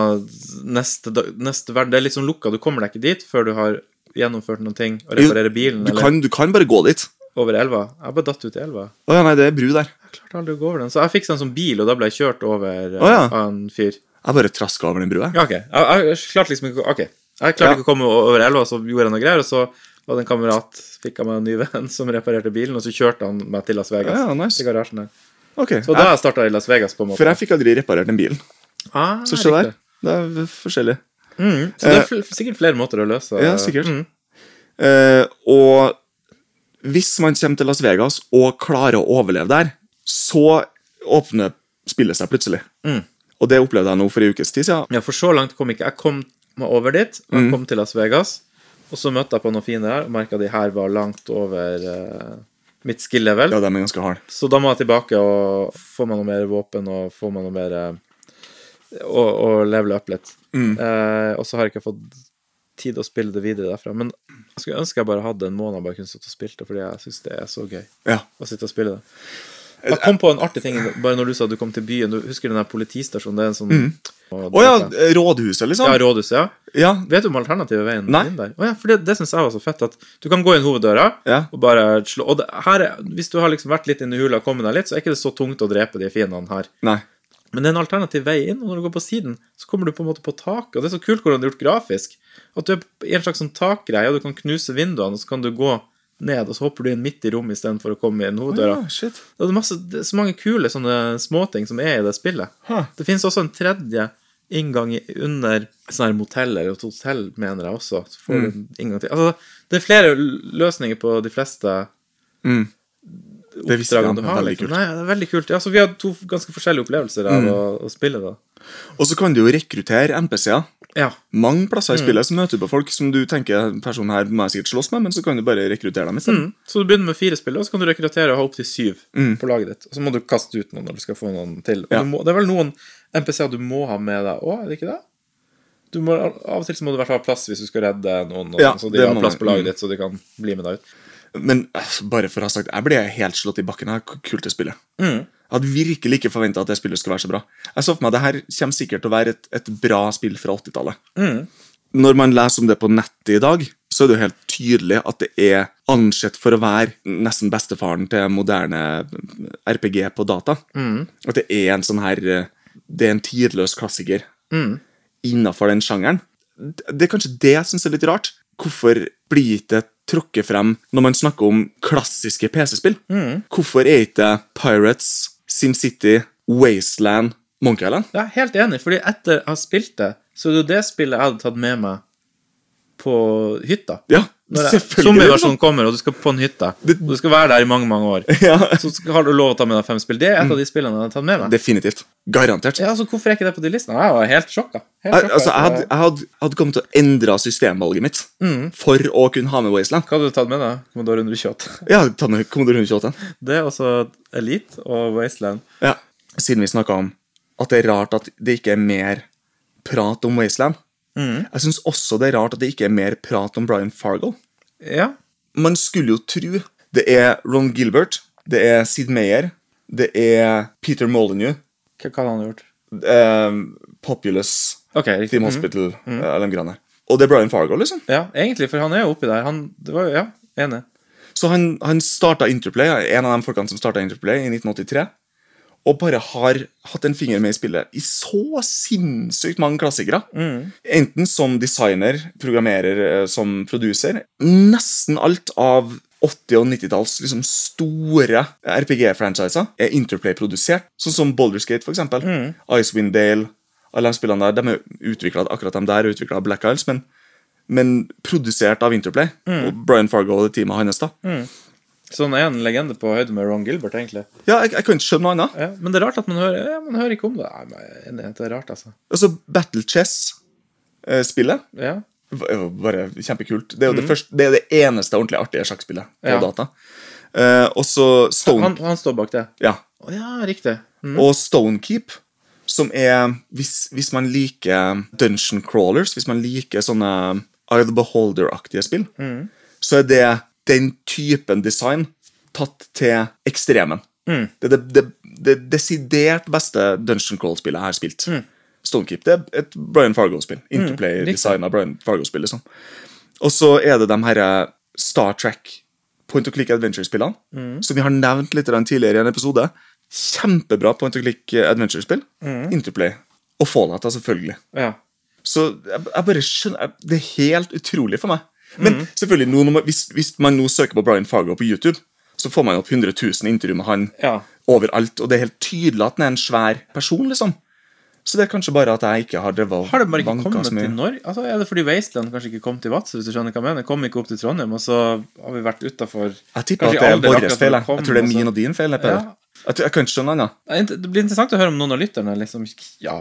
neste, neste verden Det er liksom sånn lukka. Du kommer deg ikke dit før du har gjennomført noen ting og reparerer bilen Du eller kan, du kan bare gå dit. over elva. Jeg bare datt ut i elva. Å ja, nei, det er bru der. Klarte aldri å gå over den. Så jeg fikk den en sånn bil, og da ble jeg kjørt over eh, Å, ja. av en fyr. Jeg bare traska over den brua. Ja, ok. Jeg, jeg klarte liksom ikke okay. Ok. Jeg klarte Ja. ikke å komme over elva, så gjorde jeg noe greier, og så var det en kamerat fikk av meg en ny venn som reparerte bilen, og så kjørte han meg til Las Vegas. Ja, nice. Til garasjen der. Ok, Så da starta jeg i Las Vegas, på en måte. For jeg fikk aldri reparert den bilen. ah, Så se der. Det er forskjellig. Mm, så det er fl sikkert flere måter å løse Ja, sikkert. Mm. Uh, og hvis man kommer til Las Vegas og klarer å overleve der, så åpner spillet seg plutselig. Mm. Og det opplevde jeg nå for en ukes tid siden. Ja, for så langt kom ikke jeg. kom meg over dit, og Mm. jeg kom til Las Vegas. Og så møtte jeg på noen fine her og merka de her var langt over uh, mitt skill-level. Ja, de er ganske hard. Så da må jeg tilbake og få meg noe mer våpen og få meg noe mer uh, Og, og levele opp litt. Mm. Uh, og så har jeg ikke fått tid å spille det videre derfra. Men jeg skulle ønske jeg bare hadde en måned bare kunne sitte og spilt det, fordi jeg syns det er så gøy Ja. å sitte og spille det. Jeg kom på en artig ting bare når du sa du kom til byen. Du husker den der politistasjonen? Det er en sånn Mm. Å ja, rådhuset, liksom? ja, rådhuset, ja. Ja. Vet du om alternative veien Nei. inn der? Å ja, for det, det syns jeg var så fett. At du kan gå inn hoveddøra Ja. og bare slå Og det, her, er- hvis du har liksom vært litt inni hula og kommet deg litt, så er ikke det så tungt å drepe de fiendene her. Nei. Men det er en alternativ vei inn, og når du går på siden, så kommer du på en måte på taket. Og det er så kult hvordan det er gjort grafisk. At du er i en slags sånn takgreie, og du kan knuse vinduene, og så kan du gå ned, og så hopper du inn midt i rommet istedenfor å komme inn hoveddøra. Ja, shit. Det er, masse, det er så mange kule sånne småting som er i det spillet. Huh. Det finnes også en tredje inngang under sånne her motell, eller et hotell, mener jeg også. Så får du en inngang til. Altså, det er flere løsninger på de fleste Mm. Oppdragene du har. Liksom. Nei, det er veldig kult. Ja, så vi har to ganske forskjellige opplevelser av å, å spille da. Og så kan du jo rekruttere NPC-er. Ja. Mange plasser i Mm. spillet så møter du på folk som du tenker personen her må jeg sikkert slåss med, men så kan du bare rekruttere dem. Mm. Så du begynner med fire spillere, og så kan du rekruttere og ha opptil syv Mm. på laget ditt. Og så må du kaste ut noen når du skal få noen til. Ja. må, det er vel noen NPC-er du må ha med deg òg, er det ikke det? Du må, av og til så må du i hvert fall ha plass hvis du skal redde noen, Ja, så de har plass på laget Mm. ditt, så de kan bli med deg ut. Men eh, bare for å ha sagt, jeg ble helt slått i bakken hvor kult det spillet. Mm. Jeg hadde virkelig ikke forventa at det spillet skulle være så bra. Jeg så for meg at det her kommer sikkert til å være et, et bra spill fra 80-tallet. Mm. Når man leser om det på nettet i dag, så er det jo helt tydelig at det er ansett for å være nesten bestefaren til moderne RPG på data. Mm. At det er en sånn her Det er en tidløs klassiker Mm. innafor den sjangeren. Det er kanskje det jeg syns er litt rart. Hvorfor blir det trukket frem når man snakker om klassiske PC-spill? Mm. Hvorfor er ikke Pirates, SimCity, Wasteland, Monkey Island? Er helt enig, fordi etter jeg har spilt det, så er det jo det spillet jeg hadde tatt med meg på hytta. Ja. Zombieversjonen kommer, og du skal på en hytte. Og du skal være der i mange, mange år. Ja, Så har du lov å ta med deg fem spill. Det er et av de spillene jeg har tatt med meg. definitivt. Garantert. Ja, altså, Hvorfor er ikke det på de listene? Jeg var helt sjokka. Helt sjokka. altså, jeg, hadde, jeg hadde, jeg hadde kommet til å endre systemvalget mitt Mm. for å kunne ha med Wasteland. Hva hadde du tatt med deg? Commodore 128. Jeg hadde tatt med Commodore 128. Det er også Elite og Wasteland. Ja. Siden vi snakka om at det er rart at det ikke er mer prat om Wasteland. Mm. Jeg syns også det er rart at det ikke er mer prat om Brian Fargo. Ja. Man skulle jo tro det er Ron Gilbert, det er Sid Meyer, det er Peter Molyneux, Hva hva hadde han gjort? eh, Populous, Ok, riktig. Team Mhm. Hospital, eh, alle de greiene. Og det er Brian Fargo, liksom. Ja, egentlig, for han er jo oppi der. Han, det var ja, enig. Så han, han starta Interplay, en av de folkene som starta Interplay i 1983. og bare har hatt en finger med i spillet i så sinnssykt mange klassikere. Enten som designer, programmerer, eh, som produser. Nesten alt av 80- og 90-talls liksom store RPG-franchiser er Interplay-produsert, sånn som Baldur's Gate, for eksempel. Icewind Dale, alle de spillene der. De er utviklet, akkurat de der er utvikla av Black Isles, men, men produsert av Interplay. Og Brian Fargo og det teamet hans. da. Så han er en legende på høyde med Ron Gilbert, egentlig. Ja, jeg, jeg kan ikke skjønne noe annet. Ja, men det er rart at man hører, ja, man hører ikke om det. Nei, men det er rart, altså. Altså, Battle Chess-spillet Ja. var bare kjempekult. Det er jo det, første, det, er det eneste ordentlig artige sjakkspillet på Ja. data. Eh, og så Stone, Han, han står bak det. ja. Oh, ja, riktig. Mm. og Stonekeep, som er hvis, hvis man liker dungeon crawlers, hvis man liker sånne Eye of the Beholder-aktige spill, Mm. så er det den typen design tatt til ekstremen. Mm. Det er det, det, det desidert beste dungeon crawl-spillet jeg har spilt. Stonekeep det er et Brian Fargo-spill. Interplay-design av Brian Fargo-spill. liksom. Og så er det de her Star Trek point of click adventure-spillene, som vi har nevnt litt tidligere i en episode. Kjempebra point of click adventure-spill. Interplay. Og Fallout, selvfølgelig. Ja. Så jeg, jeg bare skjønner jeg- Det er helt utrolig for meg. Men selvfølgelig, nå, når man, hvis, hvis man nå søker på Brian Fargo på YouTube, så får man opp 100 000 intervju med han Ja. overalt. Og det er helt tydelig at han er en svær person, liksom. Så det er kanskje bare at jeg ikke har drevet Har det bare ikke kommet til Norge? Altså, Er det fordi Wasteland kanskje ikke kom til Vadsø? hvis du skjønner hva jeg mener? Kom ikke opp til Trondheim, og så har vi vært utafor Jeg tipper at det er vår feil. Jeg. tror det er min og og din feil. Ja. Jeg, jeg kan ikke skjønne annet. Det blir interessant å høre om noen av lytterne liksom Ja,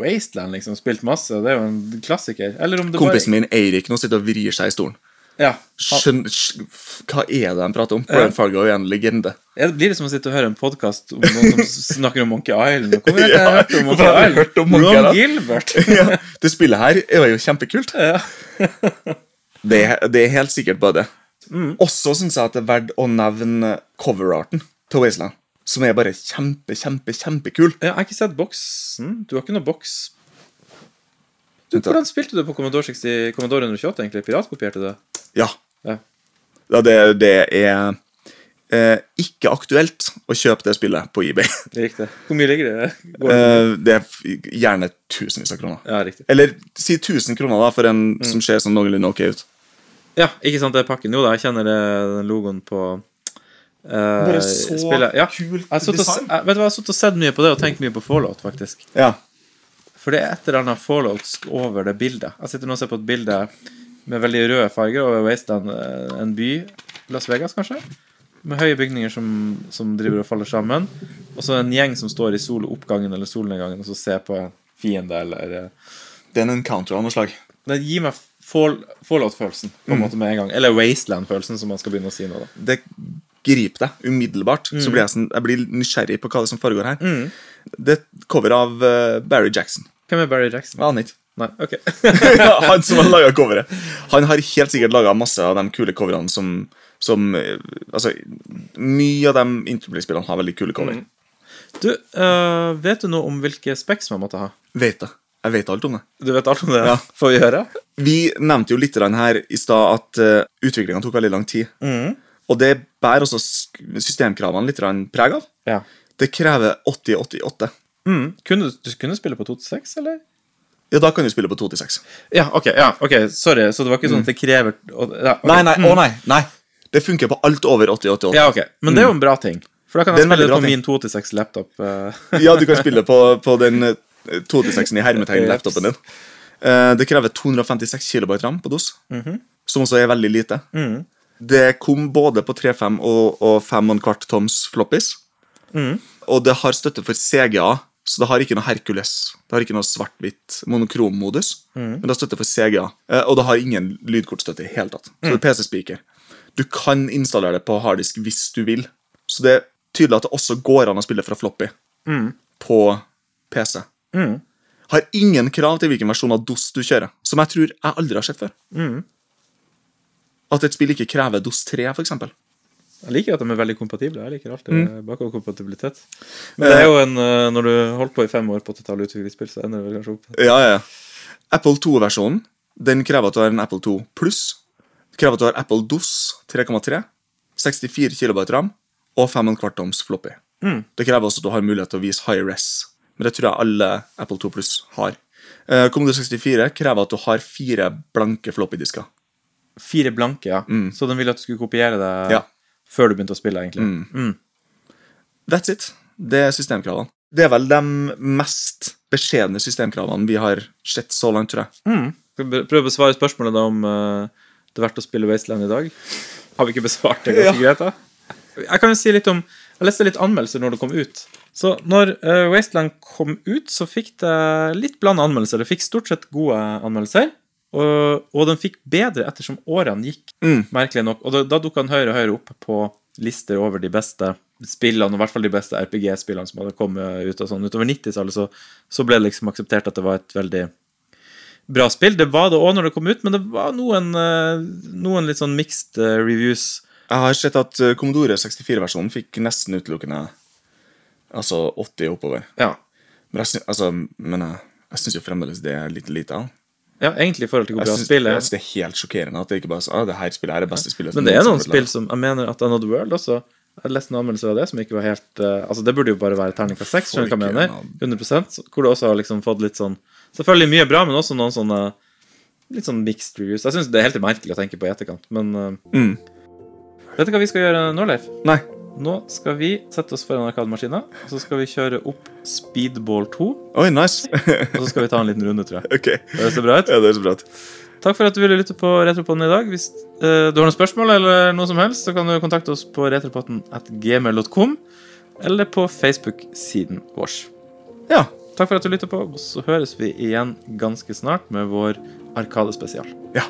Wasteland liksom spilt masse, det er jo en klassiker. Eller om det Kompisen min Eirik nå sitter og vrir seg i stolen. Ja. Skjønn, skj- f- hva er det de prater om? Brian Fargo er en legende. Ja, Det blir det som å sitte og høre en podkast om noen som snakker om Monkey Island. Hvorfor har jeg Ja, hørt om Monkey Island? hørt om Monkey Ron Gilbert. ja, det spillet her er jo kjempekult. Ja. Det, det er helt sikkert bare det. Mm. Også syns jeg at det er verdt å nevne coverarten til Wasteland. Som er bare kjempe, kjempe, kjempekul. Jeg har ikke sett boksen. Du har ikke noe boks du, Hvordan spilte du på Commodore, 60, Commodore 128? egentlig? Piratkopierte du det? Ja. Ja. ja det, det er eh, ikke aktuelt å kjøpe det spillet på eBay. Riktig. Hvor mye ligger det? Det? Eh, det er gjerne tusenvis av kroner. Ja, riktig. Eller si 1000 kroner da, for en Mm. som ser sånn noenlunde ok ut. Ja, ikke sant, det er pakken. Jo da, jeg kjenner det, den logoen på eh, Bare så spiller. Ja. kult Jeg sittet og jeg, vet du hva, jeg har sittet og sett mye på det og tenkt mye på Fallout, faktisk. Ja. For det er et eller annet Fallout over det bildet. Jeg sitter nå og ser på et bilde med veldig røde farger over Wasteland, eh, en by, Las Vegas kanskje, med høye bygninger som, som driver og faller sammen, og så en gjeng som står i soloppgangen eller solnedgangen og så ser på en fiende eller eh, Det er en encounter av noe slag. Det gir meg fall, Fallout-følelsen på en Mm. måte med en gang. Eller Wasteland-følelsen, som man skal begynne å si nå, da. Det griper deg umiddelbart. Mm. Så blir jeg, sånn, jeg blir nysgjerrig på hva det som foregår her. Det er cover av uh, Barry Jackson. Hvem er Barry Jackson? Aner ikke. Nei, ok. han som har laga coveret. Han har helt sikkert laga masse av de kule coverne som, som eh, Altså, mye av de Interplay-spillene har veldig kule cover. Du, uh, vet du noe om hvilke specs man måtte ha? Vet det. Jeg vet alt om det. Du vet alt om det? Ja. Får vi høre? Vi nevnte jo litt her i stad at uh, utviklinga tok veldig lang tid. Mm. Og det bærer også systemkravene litt preg av. Ja. Det krever 80-88. Mm. Kunne, du du kunne spille på 2-6, eller? Ja, da kan du spille på 2-6. Ja, ok, ja, ok, sorry. Så det var ikke sånn at det krever ja, okay. Nei, Nei, nei, å nei, nei. Det funker på alt over 80-88. Ja, ok. Men det er jo en bra ting. For da kan jeg spille på ting. min 2-6 laptop. øh. Ja, du kan spille på, på den eh, 2-6-en i hermetegn laptopen din. Eh, det krever 256 kB ram på DOS, som også er veldig lite. Det kom både på 3,5 og, og 5,25 toms floppies. Og det har støtte for CGA, så det har ikke noe Hercules. Det har ikke noe svart-hvitt monokrom-modus, men det har støtte for CGA. Eh, og det har ingen lydkortstøtte i det hele tatt. Så det er PC-speaker. Du kan installere det på harddisk hvis du vil. Så det er tydelig at det også går an å spille fra floppy på PC. Har ingen krav til hvilken versjon av DOS du kjører, som jeg tror jeg aldri har sett før. At et spill ikke krever DOS 3, for eksempel. Jeg liker at de er veldig kompatible. Jeg liker alltid mm. bakoverkompatibilitet. Men det er jo en øh, Når du holdt på i fem år på å totale utviklingsspill, så ender det vel kanskje opp Ja, ja. Apple 2-versjonen den krever at du har en Apple 2 pluss. Krever at du har Apple DOS 3,3, 64 kB ram og 5,25 toms floppy. Mm. Det krever også at du har mulighet til å vise high res, men det tror jeg alle Apple 2 Plus har. Eh, Commodore 64 krever at du har fire blanke floppy-disker. Fire blanke, ja. Så de ville at du skulle kopiere det Mm. Ja. før du begynte å spille, egentlig. Mm. That's it. Det er systemkravene. Det er vel de mest beskjedne systemkravene vi har sett så langt, tror jeg. Mm. Skal vi prøve å besvare spørsmålet da om uh, det er verdt å spille Wasteland i dag. Har vi ikke besvart det ganske greit, da? Jeg kan jo si litt om Jeg leste litt anmeldelser når det kom ut. Så når uh, Wasteland kom ut, så fikk det litt blanda anmeldelser. Det fikk stort sett gode anmeldelser. Og, og den fikk bedre ettersom årene gikk, Mm. merkelig nok. Og da, da dukka den høyere og høyere opp på lister over de beste spillene, og i hvert fall de beste RPG-spillene som hadde kommet ut. og sånn. Utover 90-tallet så, så ble det liksom akseptert at det var et veldig bra spill. Det var det òg når det kom ut, men det var noen, eh, noen litt sånn mixed eh, reviews. Jeg har sett at eh, Commodore 64-versjonen fikk nesten utelukkende altså 80 oppover. Ja. Men jeg, altså, men jeg, jeg syns jo fremdeles det er litt lite. da. Ja, egentlig i forhold til hvor Jeg bra spillet jeg er. synes det er helt sjokkerende at det ikke bare sånn, ah, det her spillet her er det beste spillet. Men det er noen spill som Jeg mener at Another World også Jeg har lest en anmeldelse av det som ikke var helt uh, Altså, det burde jo bare være terningkast 6, skjønner du hva jeg mener? 100 så- Hvor det også har liksom fått litt sånn Selvfølgelig mye bra, men også noen sånne litt sånn mixed reviews. Jeg syns det er helt merkelig å tenke på i etterkant, men uh, Mm. Vet du hva vi skal gjøre nå, Leif? Nei. Nå skal vi sette oss foran arkademaskina, og så skal vi kjøre opp Speedball 2. Oi, nice. Og så skal vi ta en liten runde, tror jeg. ok. Høres det bra ut? Ja, det er så bra. ut. Takk for at du ville lytte på Retropodden i dag. Hvis eh, du har noen spørsmål eller noe som helst, så kan du kontakte oss på retropodden at gmail.com eller på Facebook-siden vår. Ja. Takk for at du lytter på, og så høres vi igjen ganske snart med vår Arkadespesial. Ja.